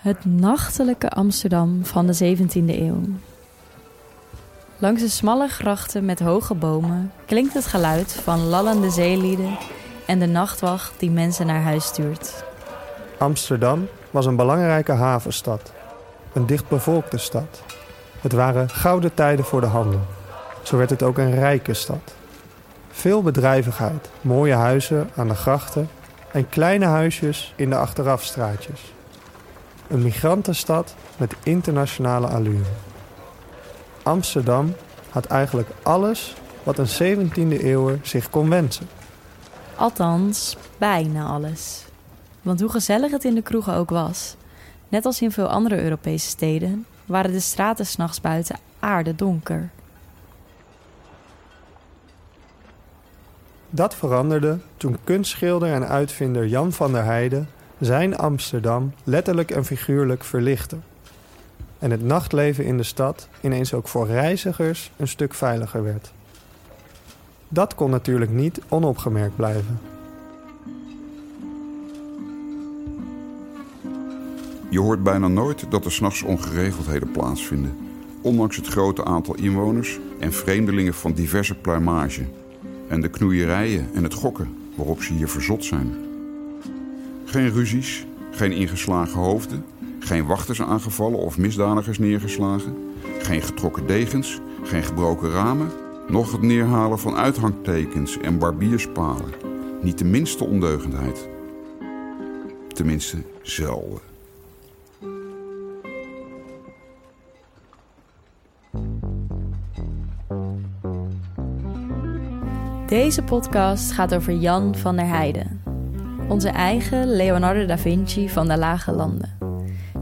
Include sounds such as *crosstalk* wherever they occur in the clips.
Het nachtelijke Amsterdam van de 17e eeuw. Langs de smalle grachten met hoge bomen klinkt het geluid van lallende zeelieden en de nachtwacht die mensen naar huis stuurt. Amsterdam was een belangrijke havenstad, een dichtbevolkte stad. Het waren gouden tijden voor de handel. Zo werd het ook een rijke stad. Veel bedrijvigheid, mooie huizen aan de grachten en kleine huisjes in de achterafstraatjes. Een migrantenstad met internationale allure. Amsterdam had eigenlijk alles wat een 17e eeuwer zich kon wensen. Althans, bijna alles. Want hoe gezellig het in de kroegen ook was, net als in veel andere Europese steden, waren de straten s'nachts buiten aardedonker. Dat veranderde toen kunstschilder en uitvinder Jan van der Heijden zijn Amsterdam letterlijk en figuurlijk verlichtte. En het nachtleven in de stad ineens ook voor reizigers een stuk veiliger werd. Dat kon natuurlijk niet onopgemerkt blijven. Je hoort bijna nooit dat er s'nachts ongeregeldheden plaatsvinden. Ondanks het grote aantal inwoners en vreemdelingen van diverse pluimage. En de knoeierijen en het gokken waarop ze hier verzot zijn. Geen ruzies, geen ingeslagen hoofden, geen wachters aangevallen of misdadigers neergeslagen, geen getrokken degens, geen gebroken ramen, nog het neerhalen van uithangtekens en barbierspalen. Niet de minste ondeugendheid. Tenminste, zelden. Deze podcast gaat over Jan van der Heijden. Onze eigen Leonardo da Vinci van de Lage Landen.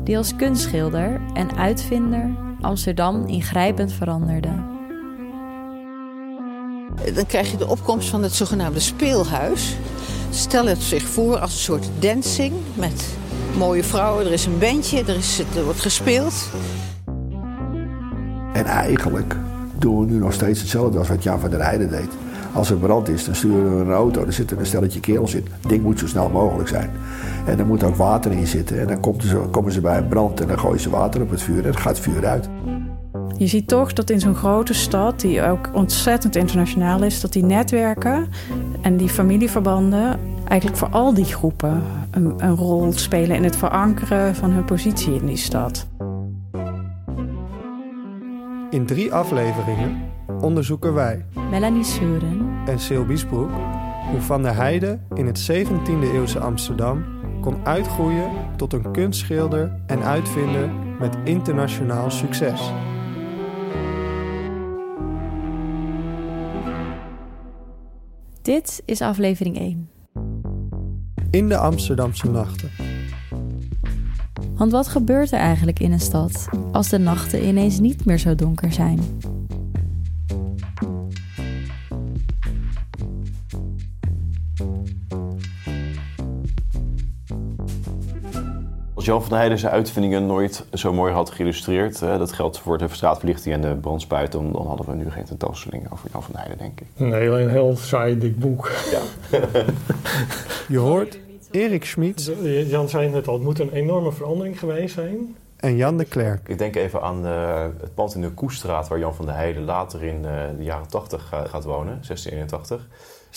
Die als kunstschilder en uitvinder Amsterdam ingrijpend veranderde. Dan krijg je de opkomst van het zogenaamde speelhuis. Stel het zich voor als een soort dancing met mooie vrouwen. Er is een bandje, er, is, er wordt gespeeld. En eigenlijk doen we nu nog steeds hetzelfde als wat Jan van der Heijden deed. Als er brand is, dan sturen we een auto, er zit een stelletje kerels in. Het ding moet zo snel mogelijk zijn. En er moet ook water in zitten. En dan komen ze, komen ze bij een brand en dan gooien ze water op het vuur en dan gaat het vuur uit. Je ziet toch dat in zo'n grote stad, die ook ontzettend internationaal is, dat die netwerken en die familieverbanden eigenlijk voor al die groepen een, een rol spelen in het verankeren van hun positie in die stad. In drie afleveringen onderzoeken wij, Melanie Seuren, en Sil Biesbroek, hoe Van der Heijden in het 17e eeuwse Amsterdam kon uitgroeien tot een kunstschilder en uitvinder met internationaal succes. Dit is aflevering 1. In de Amsterdamse nachten. Want wat gebeurt er eigenlijk in een stad als de nachten ineens niet meer zo donker zijn? Jan van der Heijden zijn uitvindingen nooit zo mooi had geïllustreerd, hè, dat geldt voor de straatverlichting en de brandspuiten, dan hadden we nu geen tentoonstelling over Jan van der Heijden, denk ik. Nee, alleen een heel saai dik boek. *laughs* Je hoort Erik Schmid Jan zei net al, het moet een enorme verandering geweest zijn. en Jan de Klerk. Ik denk even aan eh, het pand in de Koestraat, waar Jan van der Heijden later in eh, de jaren 80 ga- gaat wonen, 1681.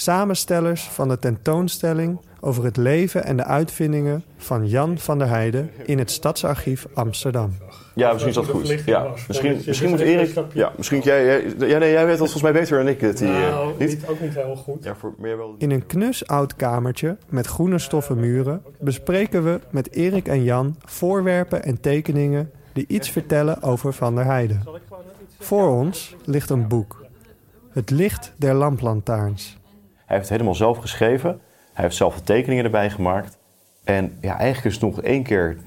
Samenstellers van de tentoonstelling over het leven en de uitvindingen van Jan van der Heijden in het Stadsarchief Amsterdam. Ja, misschien is dat goed. Ja, misschien, Dat misschien moet zegt, Erik. Ja, misschien jij, jij, ja, nee, jij weet dat volgens mij beter dan ik het hier. Nou, niet? ook niet heel goed. Ja, voor meer wel. In een knus oud kamertje met groene stoffen muren bespreken we met Erik en Jan voorwerpen en tekeningen die iets vertellen over Van der Heijden. Voor ons ligt een boek. Het licht der lamplantaarns. Hij heeft het helemaal zelf geschreven. Hij heeft zelf de tekeningen erbij gemaakt. En ja, eigenlijk is nog één keer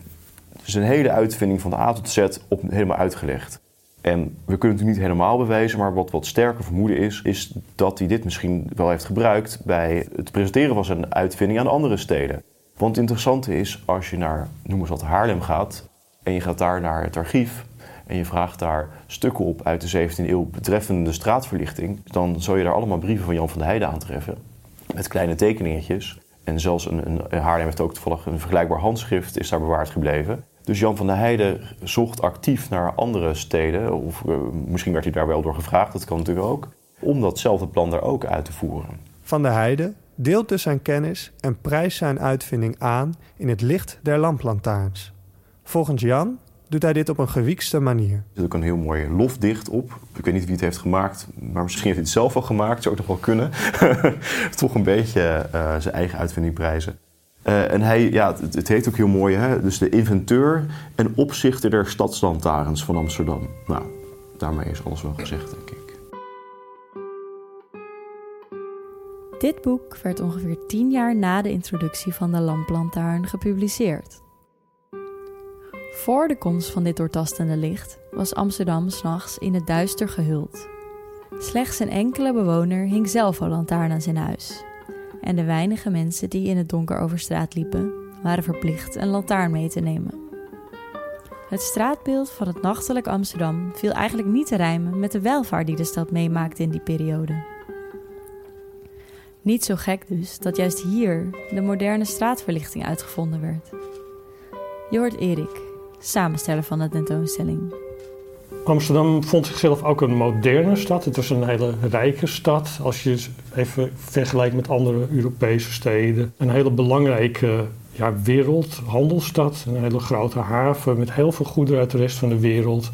zijn hele uitvinding van de A tot Z op, helemaal uitgelegd. En we kunnen het niet helemaal bewijzen, maar wat wat sterker vermoeden is, is dat hij dit misschien wel heeft gebruikt bij het presenteren van zijn uitvinding aan andere steden. Want het interessante is, als je naar, noem eens wat, Haarlem gaat en je gaat daar naar het archief en je vraagt daar stukken op uit de 17e eeuw betreffende de straatverlichting, dan zal je daar allemaal brieven van Jan van der Heijden aantreffen. Met kleine tekeningetjes. En zelfs een, een, Haarlem heeft ook een vergelijkbaar handschrift is daar bewaard gebleven. Dus Jan van der Heijden zocht actief naar andere steden, of uh, misschien werd hij daar wel door gevraagd, dat kan natuurlijk ook, om datzelfde plan daar ook uit te voeren. Van der Heijden deelt dus zijn kennis en prijst zijn uitvinding aan in het licht der lamplantaarns. Volgens Jan doet hij dit op een gewiekste manier. Er zit ook een heel mooi lofdicht op. Ik weet niet wie het heeft gemaakt, maar misschien heeft hij het zelf wel gemaakt. Zou ook nog wel kunnen. *laughs* Toch een beetje uh, zijn eigen uitvinding prijzen. Uh, en hij, ja, het, het, heet ook heel mooi, hè? dus de inventeur en opzichter der stadslantaarns van Amsterdam. Nou, daarmee is alles wel gezegd, denk ik. Dit boek werd ongeveer tien jaar na de introductie van de lamplantaarn gepubliceerd. Voor de komst van dit doortastende licht was Amsterdam s'nachts in het duister gehuld. Slechts een enkele bewoner hing zelf een lantaarn aan zijn huis. En de weinige mensen die in het donker over straat liepen, waren verplicht een lantaarn mee te nemen. Het straatbeeld van het nachtelijk Amsterdam viel eigenlijk niet te rijmen met de welvaart die de stad meemaakte in die periode. Niet zo gek dus dat juist hier de moderne straatverlichting uitgevonden werd. Je hoort Erik, samensteller van de tentoonstelling. Amsterdam vond zichzelf ook een moderne stad. Het was een hele rijke stad. Als je even vergelijkt met andere Europese steden. Een hele belangrijke ja, wereldhandelstad. Een hele grote haven met heel veel goederen uit de rest van de wereld.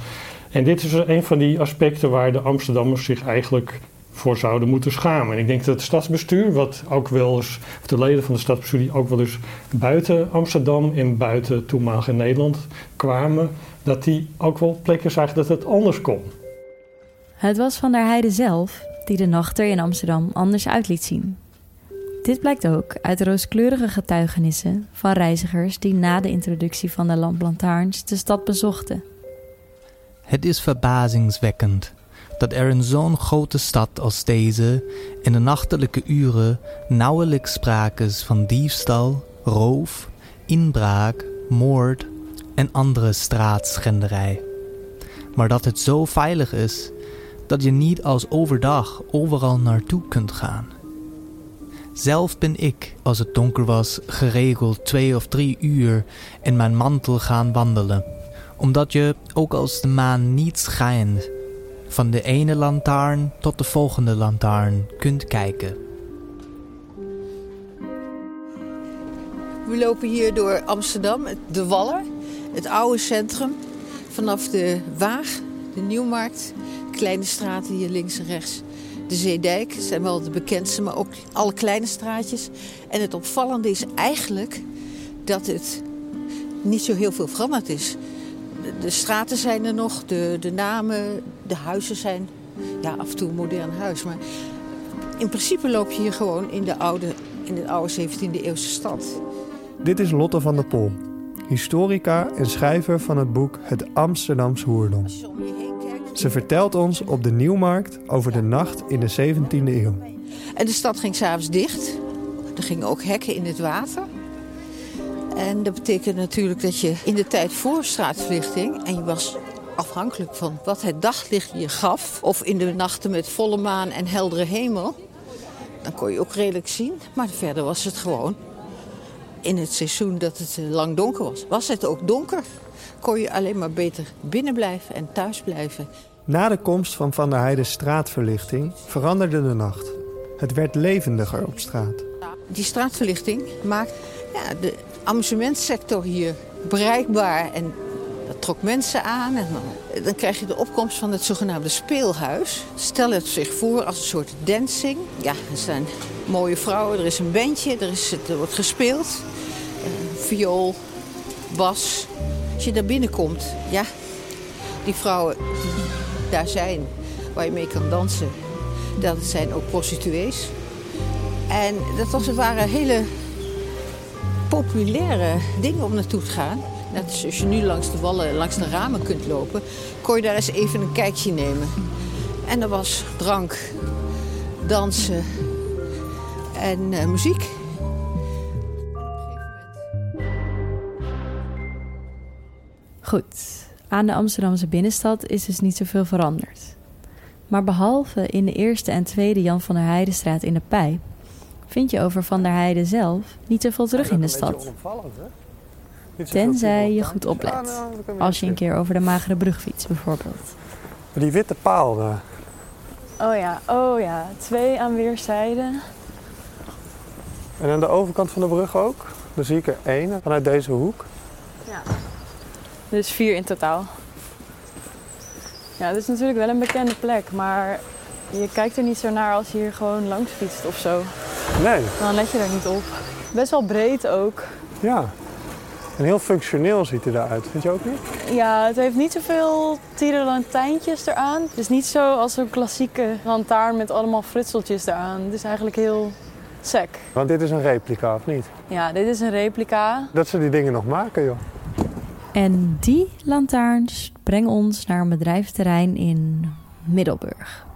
En dit is een van die aspecten waar de Amsterdammers zich eigenlijk voor zouden moeten schamen. En ik denk dat het stadsbestuur, wat ook wel eens, of de leden van het stadsbestuur die ook wel eens buiten Amsterdam en buiten toenmalige Nederland kwamen, dat die ook wel plekken zagen dat het anders kon. Het was Van der Heijden zelf die de nacht er in Amsterdam anders uit liet zien. Dit blijkt ook uit rooskleurige getuigenissen van reizigers die na de introductie van de lamplantaarns de stad bezochten. Het is verbazingswekkend dat er in zo'n grote stad als deze in de nachtelijke uren nauwelijks sprake is van diefstal, roof, inbraak, moord en andere straatschenderij. Maar dat het zo veilig is dat je niet als overdag overal naartoe kunt gaan. Zelf ben ik, als het donker was, geregeld twee of drie uur in mijn mantel gaan wandelen, omdat je, ook als de maan niet schijnt, van de ene lantaarn tot de volgende lantaarn kunt kijken. We lopen hier door Amsterdam, de Wallen, het oude centrum. Vanaf de Waag, de Nieuwmarkt, kleine straten hier links en rechts. De Zeedijk zijn wel de bekendste, maar ook alle kleine straatjes. En het opvallende is eigenlijk dat het niet zo heel veel veranderd is de straten zijn er nog, de, de namen, de huizen zijn ja, af en toe een modern huis. Maar in principe loop je hier gewoon in de oude, in de oude 17e eeuwse stad. Dit is Lotte van der Pol, historica en schrijver van het boek Het Amsterdams Hoerdom. Ze vertelt ons op de Nieuwmarkt over de nacht in de 17e eeuw. En de stad ging s'avonds dicht. Er gingen ook hekken in het water. En dat betekent natuurlijk dat je in de tijd voor straatverlichting... en je was afhankelijk van wat het daglicht je gaf... of in de nachten met volle maan en heldere hemel... dan kon je ook redelijk zien. Maar verder was het gewoon in het seizoen dat het eh, lang donker was. Was het ook donker, kon je alleen maar beter binnen blijven en thuis blijven. Na de komst van Van der Heijden straatverlichting veranderde de nacht. Het werd levendiger op straat. Die straatverlichting maakt ja, de amusementsector hier bereikbaar. En dat trok mensen aan. En dan, dan, krijg je de opkomst van het zogenaamde speelhuis. Stel het zich voor als een soort dancing. Ja, er zijn mooie vrouwen, er is een bandje, er, is, wordt gespeeld. Uh, viool, bas. Als je daar binnenkomt, ja, die vrouwen die daar zijn, waar je mee kan dansen, dat zijn ook prostituees. En dat was, waren hele populaire dingen om naartoe te gaan. Net als je nu langs de wallen, langs de ramen kunt lopen, kon je daar eens even een kijkje nemen. En er was drank, dansen en uh, muziek. Goed, aan de Amsterdamse binnenstad is dus niet zoveel veranderd. Maar behalve in de eerste en tweede Jan van der Heijdenstraat in de Pijp vind je over Van der Heijden zelf niet zoveel terug in de stad. Tenzij je goed oplet. Als je een keer over de magere brug fietst bijvoorbeeld. Die witte paal daar. Oh ja, oh ja. Twee aan weerszijden. En aan de overkant van de brug ook. Dan zie ik er één vanuit deze hoek. Ja. Dus vier in totaal. Ja, het is natuurlijk wel een bekende plek, maar je kijkt er niet zo naar als je hier gewoon langs fietst of zo. Nee. Dan let je er niet op. Best wel breed ook. Ja. En heel functioneel ziet hij eruit, vind je ook niet? Ja, het heeft niet zoveel tierenlantijntjes eraan. Het is niet zo als een klassieke lantaarn met allemaal frutseltjes eraan. Het is eigenlijk heel sec. Want dit is een replica, of niet? Ja, dit is een replica. Dat ze die dingen nog maken, joh. En die lantaarns brengen ons naar een bedrijfsterrein in Middelburg.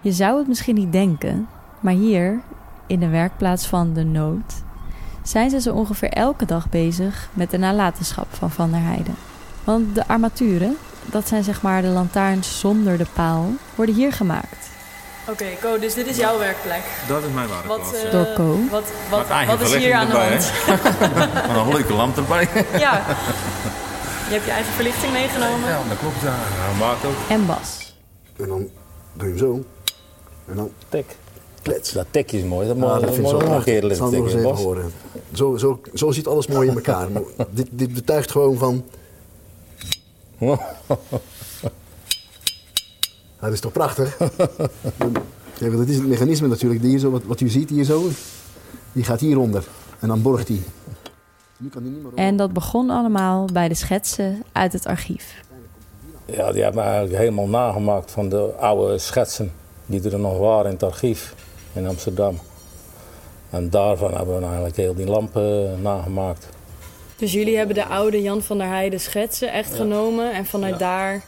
Je zou het misschien niet denken, maar hier, in de werkplaats van de Nood, zijn ze zo ongeveer elke dag bezig met de nalatenschap van Van der Heijden. Want de armaturen, dat zijn zeg maar de lantaarns zonder de paal, worden hier gemaakt. Oké, Co, dus dit is jouw werkplek. Dat is mijn werkplaats. Wat, ja. uh, Door Co. Wat, wat, wat is hier aan de hand? *laughs* Een leuke lamp erbij. *laughs* ja. Je hebt je eigen verlichting meegenomen. Ja, dat klopt. Ja, maakt ook. En Bas. En dan doe je hem zo. En dan tik. Klets. Dat tikje is mooi. Dat Ja, dat ik moet zo prachtig. Dat zal nog eens horen. Zo, zo, zo zit alles mooi in elkaar. *laughs* dit, dit betuigt gewoon van... *laughs* Dat is toch prachtig? Ja, want dat is het mechanisme natuurlijk. Die hier zo, wat, wat u ziet hier zo, die gaat hieronder. En dan borgt die. Nu kan die niet meer En dat begon allemaal bij de schetsen uit het archief. Ja, die hebben we eigenlijk helemaal nagemaakt van de oude schetsen die er nog waren in het archief in Amsterdam. En daarvan hebben we eigenlijk heel die lampen nagemaakt. Dus jullie hebben de oude Jan van der Heijden schetsen echt genomen. En vanuit daar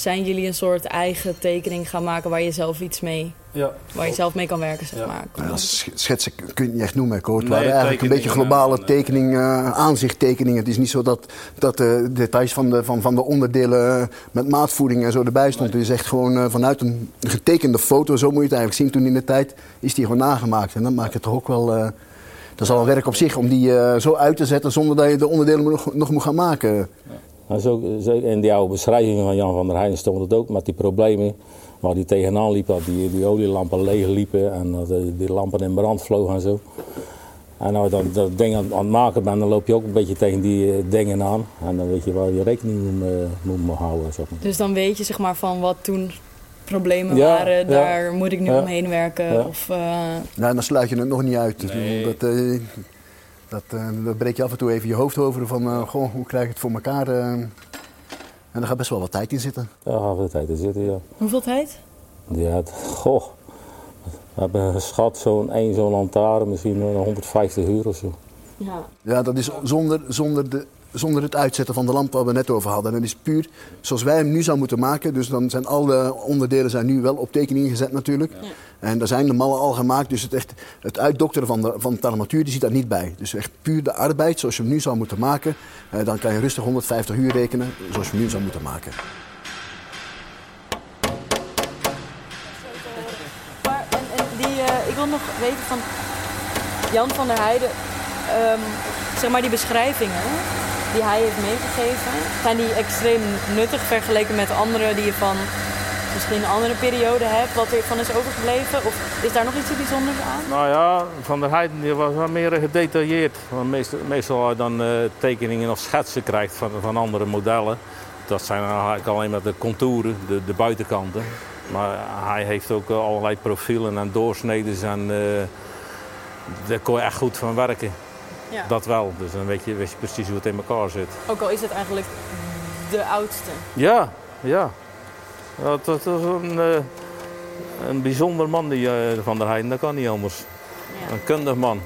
zijn jullie een soort eigen tekening gaan maken waar je zelf iets mee... Ja. Waar je zelf mee kan werken, zeg maar. Ja, sch- schetsen kun je niet echt noemen. Het Nee, waren eigenlijk een beetje globale ja. tekening, eh, aanzichttekeningen. Het is niet zo dat, dat de details van de, van, van de onderdelen eh, met maatvoering en zo erbij stond. Het is echt gewoon eh, vanuit een getekende foto, zo moet je het eigenlijk zien. Toen in de tijd is die gewoon nagemaakt. En dan maakt het toch ook wel... eh, dat is al een werk op zich om die eh, zo uit te zetten zonder dat je de onderdelen nog, nog moet gaan maken. En zo, zo in die oude beschrijving van Jan van der Heijden stond het ook met die problemen waar die tegenaan liep, dat die, die olielampen leeg liepen en dat die, die lampen in brand vlogen en zo. En als je dan dat ding aan, aan het maken bent, dan loop je ook een beetje tegen die eh, dingen aan. En dan weet je waar je rekening mee moet, moet houden. Zeg maar. Dus dan weet je zeg maar van wat toen problemen Ja, waren, ja. daar moet ik nu Ja. omheen werken. Ja. Of, eh, Nou, dan sluit je het nog niet uit. Dat, eh, dat, dat breek je af en toe even je hoofd over van, eh, goh, hoe krijg ik het voor elkaar? eh. en daar gaat best wel wat tijd in zitten. Daar gaan we de tijd in zitten, ja. hoeveel tijd? Had, goh, we hebben geschat zo'n één zo'n lantaarn, misschien wel 150 uur of zo. Ja. Ja, dat is zonder, zonder, de, zonder het uitzetten van de lamp waar we net over hadden. Dat is puur zoals wij hem nu zouden moeten maken. Dus dan zijn alle onderdelen zijn nu wel op tekening gezet natuurlijk. En daar zijn de mallen al gemaakt. Dus het, echt, het uitdokteren van de, van de armatuur die zit daar niet bij. Dus echt puur de arbeid zoals je hem nu zou moeten maken. Eh, dan kan je rustig 150 uur rekenen zoals je hem nu zou moeten maken. Maar, en, en die, eh, ik wil nog weten van Jan van der Heijden, ehm, zeg maar die beschrijvingen die hij heeft meegegeven, zijn die extreem nuttig vergeleken met andere die je van misschien een andere periode hebt, wat er van is overgebleven? Of is daar nog iets bijzonders aan? Nou ja, Van der Heijden die was wel meer gedetailleerd. Want meestal, meestal je dan eh, tekeningen of schetsen krijgt van, van andere modellen. Dat zijn dan eigenlijk alleen maar de contouren, de, de buitenkanten. Maar hij heeft ook eh, allerlei profielen en doorsneden en eh, daar kon je echt goed van werken. Ja. Dat wel, dus dan weet je, weet je precies hoe het in elkaar zit. Ook al is het eigenlijk de oudste. Ja, ja. Dat, dat is een, eh, een bijzonder man, die eh, Van der Heijden. Dat kan niet anders. Een kundig man.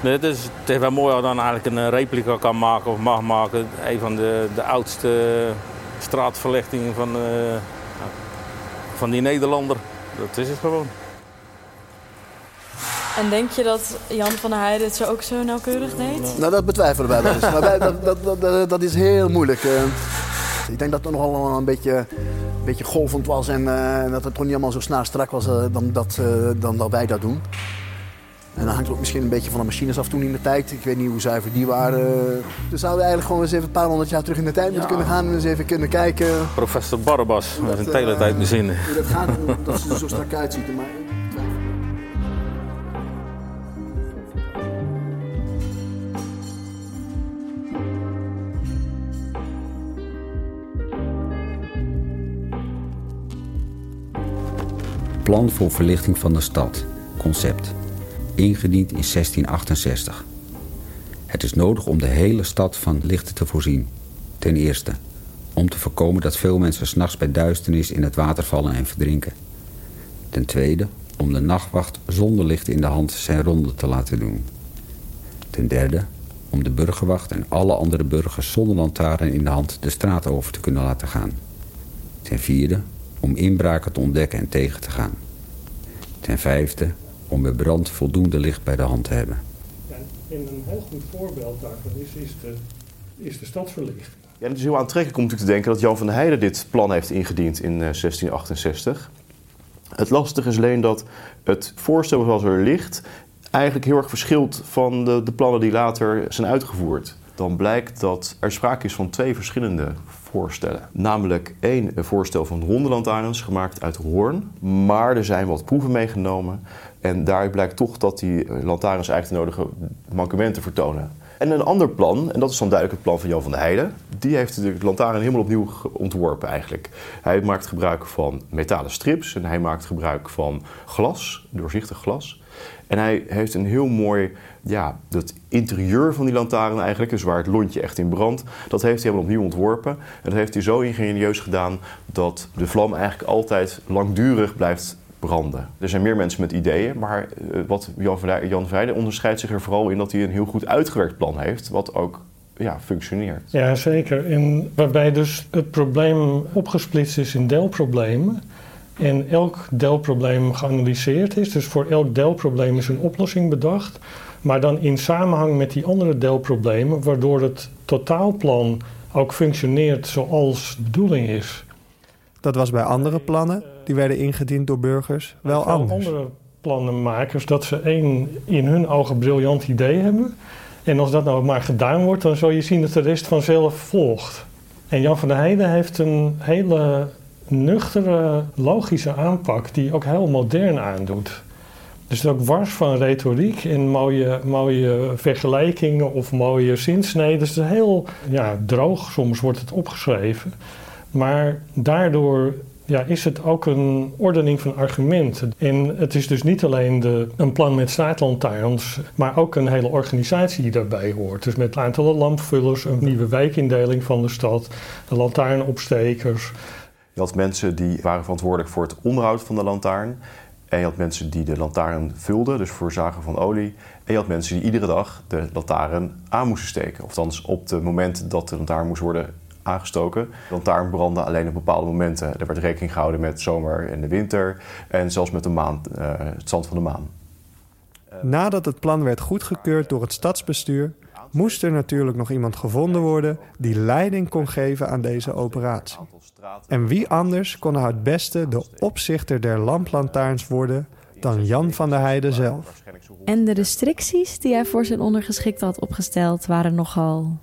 Nee, het, is, het is wel mooi als je dan eigenlijk een replica kan maken of mag maken. Een van de, de oudste straatverlichtingen van, eh, van die Nederlander. Dat is het gewoon. En denk je dat Jan van der Heijden het zo ook zo nauwkeurig deed? Nou, dat betwijfelen wij wel eens. Maar wij, dat, dat, dat, dat, is heel moeilijk. eh. ik denk dat het nog allemaal een beetje, een beetje golvend was en eh, dat het toch niet allemaal zo snaar strak was eh, dan, dat, eh, dan dat wij dat doen. En dan hangt het ook misschien een beetje van de machines af toen in de tijd. Ik weet niet hoe zuiver die waren. Dus zouden we eigenlijk gewoon eens even een paar honderd jaar terug in de tijd moeten kunnen gaan en eens even kunnen kijken. Professor Barbas, met een teletijdmachine. Hoe dat gaat, dat ze er zo strak uitziet. Maar Plan voor verlichting van de stad. Concept. Ingediend in 1668. Het is nodig om de hele stad van lichten te voorzien. Ten eerste, om te voorkomen dat veel mensen s'nachts bij duisternis in het water vallen en verdrinken. Ten tweede, om de nachtwacht zonder licht in de hand zijn ronde te laten doen. Ten derde, om de burgerwacht en alle andere burgers zonder lantaarn in de hand de straat over te kunnen laten gaan. Ten vierde, om inbraken te ontdekken en tegen te gaan. Ten vijfde, om bij brand voldoende licht bij de hand te hebben. En een heel goed voorbeeld daarvan is, is, de, is de stadsverlichting. Ja, het is heel aantrekkelijk om natuurlijk te denken dat Jan van der Heijden dit plan heeft ingediend in eh, 1668. Het lastige is alleen dat het voorstel zoals er ligt eigenlijk heel erg verschilt van de, de plannen die later zijn uitgevoerd. Dan blijkt dat er sprake is van twee verschillende voorstellen. Namelijk één een voorstel van hondenlantaarns gemaakt uit hoorn. Maar er zijn wat proeven meegenomen. En daaruit blijkt toch dat die eh, lantaarns eigenlijk de nodige mankementen vertonen. En een ander plan, en dat is dan duidelijk het plan van Jan van der Heijden, die heeft de lantaarn helemaal opnieuw ontworpen eigenlijk. Hij maakt gebruik van metalen strips en hij maakt gebruik van glas, doorzichtig glas. En hij heeft een heel mooi, ja, het interieur van die lantaarn eigenlijk, dus waar het lontje echt in brandt, dat heeft hij helemaal opnieuw ontworpen. En dat heeft hij zo ingenieus gedaan dat de vlam eigenlijk altijd langdurig blijft branden. Er zijn meer mensen met ideeën, maar eh, wat Jan Jan van Heijden onderscheidt zich er vooral in dat hij een heel goed uitgewerkt plan heeft, wat ook ja, functioneert. Ja, zeker. En waarbij dus het probleem opgesplitst is in deelproblemen. En elk deelprobleem geanalyseerd is. Dus voor elk deelprobleem is een oplossing bedacht. Maar dan in samenhang met die andere deelproblemen, waardoor het totaalplan ook functioneert zoals de bedoeling is. Dat was bij andere plannen, die werden ingediend door burgers, wel anders. andere plannenmakers, dat ze één in hun ogen briljant idee hebben. En als dat nou maar gedaan wordt, dan zul je zien dat de rest vanzelf volgt. En Jan van der Heijden heeft een hele nuchtere, logische aanpak die ook heel modern aandoet. Dus ook wars van retoriek en mooie, mooie vergelijkingen of mooie zinsneden. Dus het is heel ja, droog, soms wordt het opgeschreven. Maar daardoor ja, is het ook een ordening van argumenten. En het is dus niet alleen de, een plan met straatlantaarns, maar ook een hele organisatie die daarbij hoort. Dus met aantallen lampvullers, een nieuwe wijkindeling van de stad, de lantaarnopstekers. Je had mensen die waren verantwoordelijk voor het onderhoud van de lantaarn. En je had mensen die de lantaarn vulden, dus voorzagen van olie. En je had mensen die iedere dag de lantaarn aan moesten steken. Of op het moment dat de lantaarn moest worden aangestoken. De lantaarn brandde alleen op bepaalde momenten. Er werd rekening gehouden met zomer en de winter. En zelfs met de maan, eh, het stand van de maan. Nadat het plan werd goedgekeurd door het stadsbestuur, moest er natuurlijk nog iemand gevonden worden die leiding kon geven aan deze operatie. En wie anders kon nou het beste de opzichter der lamplantaarns worden dan Jan van der Heijden zelf? En de restricties die hij voor zijn ondergeschikte had opgesteld waren nogal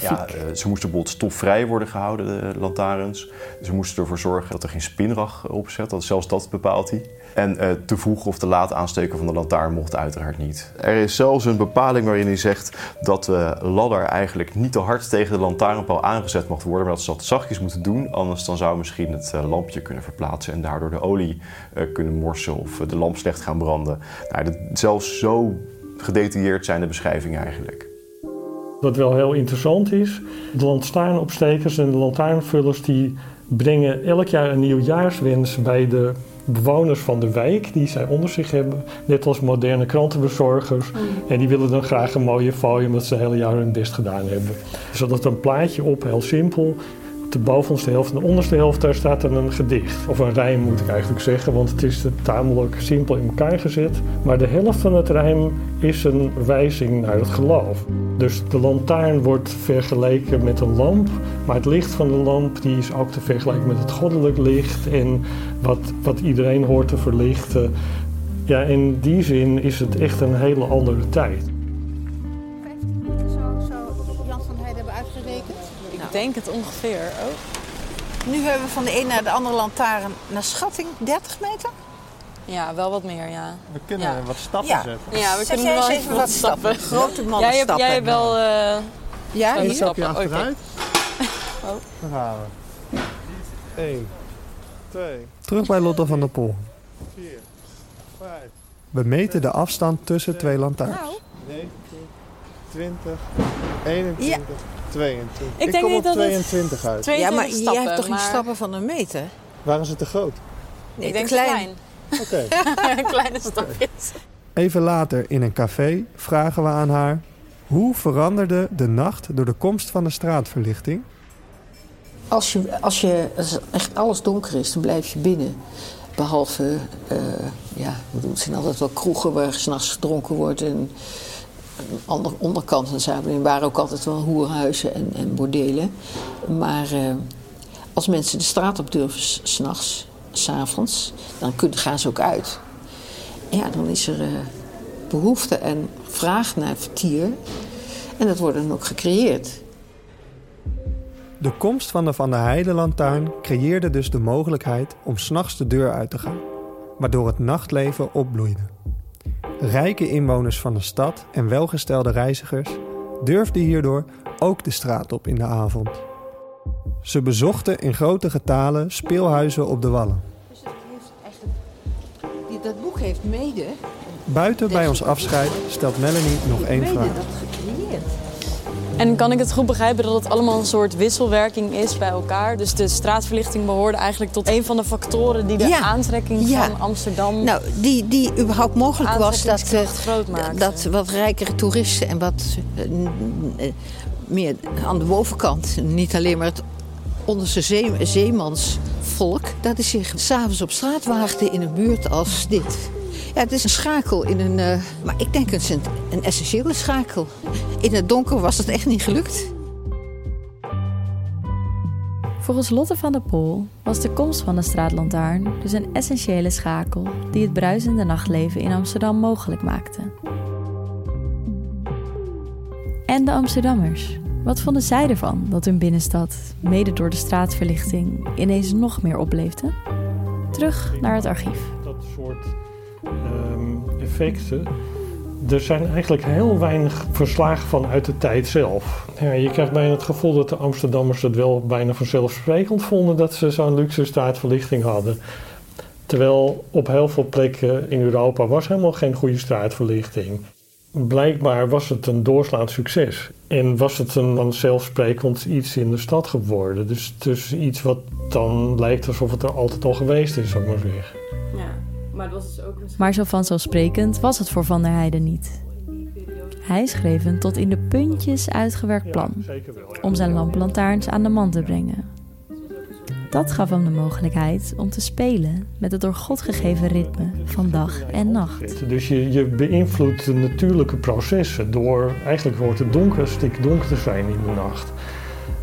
Ja, eh, ze moesten bijvoorbeeld stofvrij worden gehouden, de lantaarns. Ze moesten ervoor zorgen dat er geen spinrag op zat. Dat, zelfs dat bepaalt hij. En eh, te vroeg of te laat aansteken van de lantaarn mocht uiteraard niet. Er is zelfs een bepaling waarin hij zegt dat de ladder eigenlijk niet te hard tegen de lantaarnpaal aangezet mag worden, maar dat ze dat zachtjes moeten doen. Anders dan zou misschien het eh, lampje kunnen verplaatsen en daardoor de olie eh, kunnen morsen of eh, de lamp slecht gaan branden. Nou, dat, zelfs zo gedetailleerd zijn de beschrijvingen eigenlijk. Wat wel heel interessant is, de lantaarnopstekers en de lantaarnvullers die brengen elk jaar een nieuwjaarswens bij de bewoners van de wijk die zij onder zich hebben, net als moderne krantenbezorgers. En die willen dan graag een mooie fooi omdat ze het hele jaar hun best gedaan hebben. Dus dat is een plaatje op, heel simpel. De bovenste helft en de onderste helft, daar staat dan een gedicht. Of een rijm moet ik eigenlijk zeggen, want het is tamelijk simpel in elkaar gezet. Maar de helft van het rijm is een wijzing naar het geloof. Dus de lantaarn wordt vergeleken met een lamp, maar het licht van de lamp die is ook te vergelijken met het goddelijk licht en wat, wat iedereen hoort te verlichten. Ja, in die zin is het echt een hele andere tijd. Denk het ongeveer ook. Nu hebben we van de een naar de andere lantaarn naar schatting 30 meter. Ja, wel wat meer, ja. We kunnen Ja. wat stappen Ja. zetten. Ja, we Zet kunnen wel even wat wat stappen. stappen. *laughs* Grote mannen Jij hebt, stappen. jij hebt wel... eh, Ja, Eén hier. stapje Stappen, oké. achteruit. Oh. Daar gaan we. 1, 2. Terug bij Lotte van der Pol. 4, 5. We meten de afstand tussen twee lantaarns. 19, 20, 21, 22. Ik denk kom niet op dat het 22 uit. 22 Ja, maar jij hebt toch niet maar- stappen van een meter? Waren ze te groot? Nee, ik denk te klein. klein. Oké. *laughs* Kleine stapjes. Even later in een café vragen we aan haar... Hoe veranderde de nacht door de komst van de straatverlichting? Als, je, als, je, als echt alles donker is, dan blijf je binnen. Behalve, eh, ja, ik bedoel, het zijn altijd wel kroegen waar s'nachts gedronken wordt. En ander, onderkant van Zuiderling waren ook altijd wel hoerhuizen en, en bordelen. Maar eh, als mensen de straat op durven s'nachts, s'avonds, dan gaan ze ook uit. Ja, dan is er eh, behoefte en vraag naar vertier. En dat wordt dan ook gecreëerd. De komst van de Van der Heijden-lantaarn creëerde dus de mogelijkheid om s'nachts de deur uit te gaan, waardoor het nachtleven opbloeide. Rijke inwoners van de stad en welgestelde reizigers durfden hierdoor ook de straat op in de avond. Ze bezochten in grote getalen speelhuizen op de Wallen. Die, dat boek heeft mede, Buiten bij ons afscheid stelt Melanie nog één vraag. dat gecreëerd. En kan ik het goed begrijpen dat het allemaal een soort wisselwerking is bij elkaar? Dus de straatverlichting behoorde eigenlijk tot een van de factoren die de Ja. aantrekking Ja. van Amsterdam Nou, die, die überhaupt mogelijk was dat, eh, groot maakte. dat wat rijkere toeristen en wat eh, eh, meer aan de bovenkant, niet alleen maar het onderste zee, zeemansvolk, dat is zich s'avonds op straat waagde in een buurt als dit. Ja, het is een schakel in een. eh, maar ik denk het is een, een essentiële schakel. In het donker was het echt niet gelukt. Volgens Lotte van der Pol was de komst van de straatlantaarn dus een essentiële schakel die het bruisende nachtleven in Amsterdam mogelijk maakte. En de Amsterdammers. Wat vonden zij ervan dat hun binnenstad, mede door de straatverlichting, ineens nog meer opleefde? Terug naar het archief. Dat soort Er zijn eigenlijk heel weinig verslagen van uit de tijd zelf. Ja, je krijgt bijna het gevoel dat de Amsterdammers het wel bijna vanzelfsprekend vonden dat ze zo'n luxe straatverlichting hadden. Terwijl op heel veel plekken in Europa was helemaal geen goede straatverlichting. Blijkbaar was het een doorslaand succes. En was het een vanzelfsprekend iets in de stad geworden. Dus, dus iets wat dan lijkt alsof het er altijd al geweest is, zou ik maar zeggen. Maar het was dus ook Maar zo vanzelfsprekend was het voor Van der Heijden niet. Hij schreef een tot in de puntjes uitgewerkt plan om zijn lamplantaarns aan de man te brengen. Dat gaf hem de mogelijkheid om te spelen met het door God gegeven ritme van dag en nacht. Dus je, je beïnvloedt de natuurlijke processen door eigenlijk wordt het donker, stik donker te zijn in de nacht.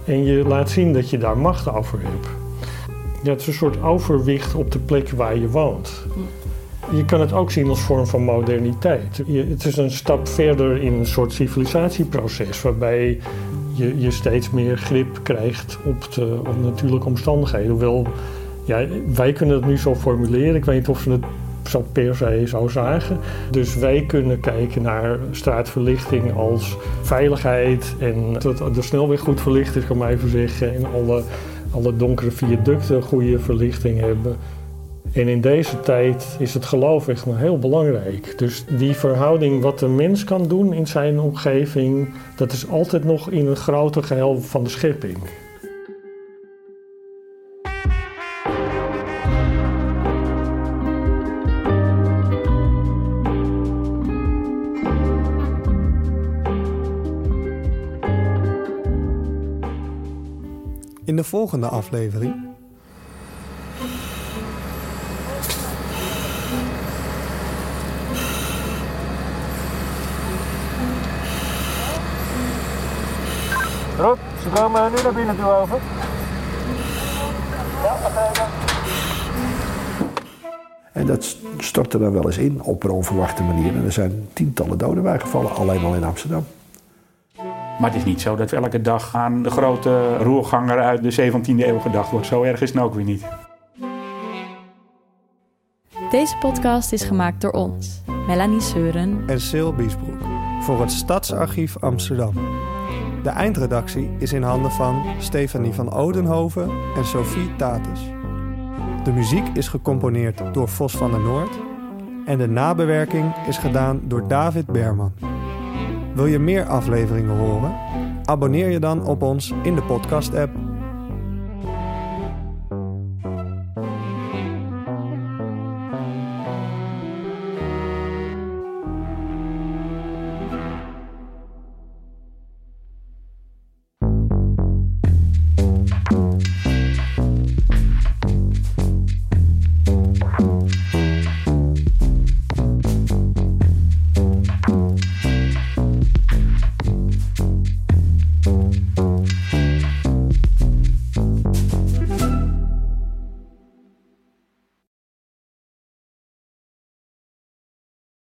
En je laat zien dat je daar macht over hebt. Ja, het is een soort overwicht op de plek waar je woont. Je kan het ook zien als vorm van moderniteit. Het is een stap verder in een soort civilisatieproces waarbij je, je steeds meer grip krijgt op de op natuurlijke omstandigheden. Hoewel, wij kunnen het nu zo formuleren. Ik weet niet of ze het zo per se zo zagen. Dus wij kunnen kijken naar straatverlichting als veiligheid en dat de snelweg goed verlicht is, kan maar even zeggen. En alle, alle donkere viaducten goede verlichting hebben. En in deze tijd is het geloof echt nog heel belangrijk. Dus die verhouding wat de mens kan doen in zijn omgeving, dat is altijd nog in een groter geheel van de schepping. In de volgende aflevering Rob, ze komen nu naar binnen toe over. Ja, En dat stortte dan wel eens in op een onverwachte manier. En er zijn tientallen doden bijgevallen, alleen al in Amsterdam. Maar het is niet zo dat elke dag aan de grote roerganger uit de 17e eeuw gedacht wordt. Zo erg is het nou ook weer niet. Deze podcast is gemaakt door ons, Melanie Seuren en Sil Biesbroek, voor het Stadsarchief Amsterdam. De eindredactie is in handen van Stefanie van Odenhoven en Sophie Tatus. De muziek is gecomponeerd door Vos van der Noord en de nabewerking is gedaan door David Berman. Wil je meer afleveringen horen? Abonneer je dan op ons in de podcast-app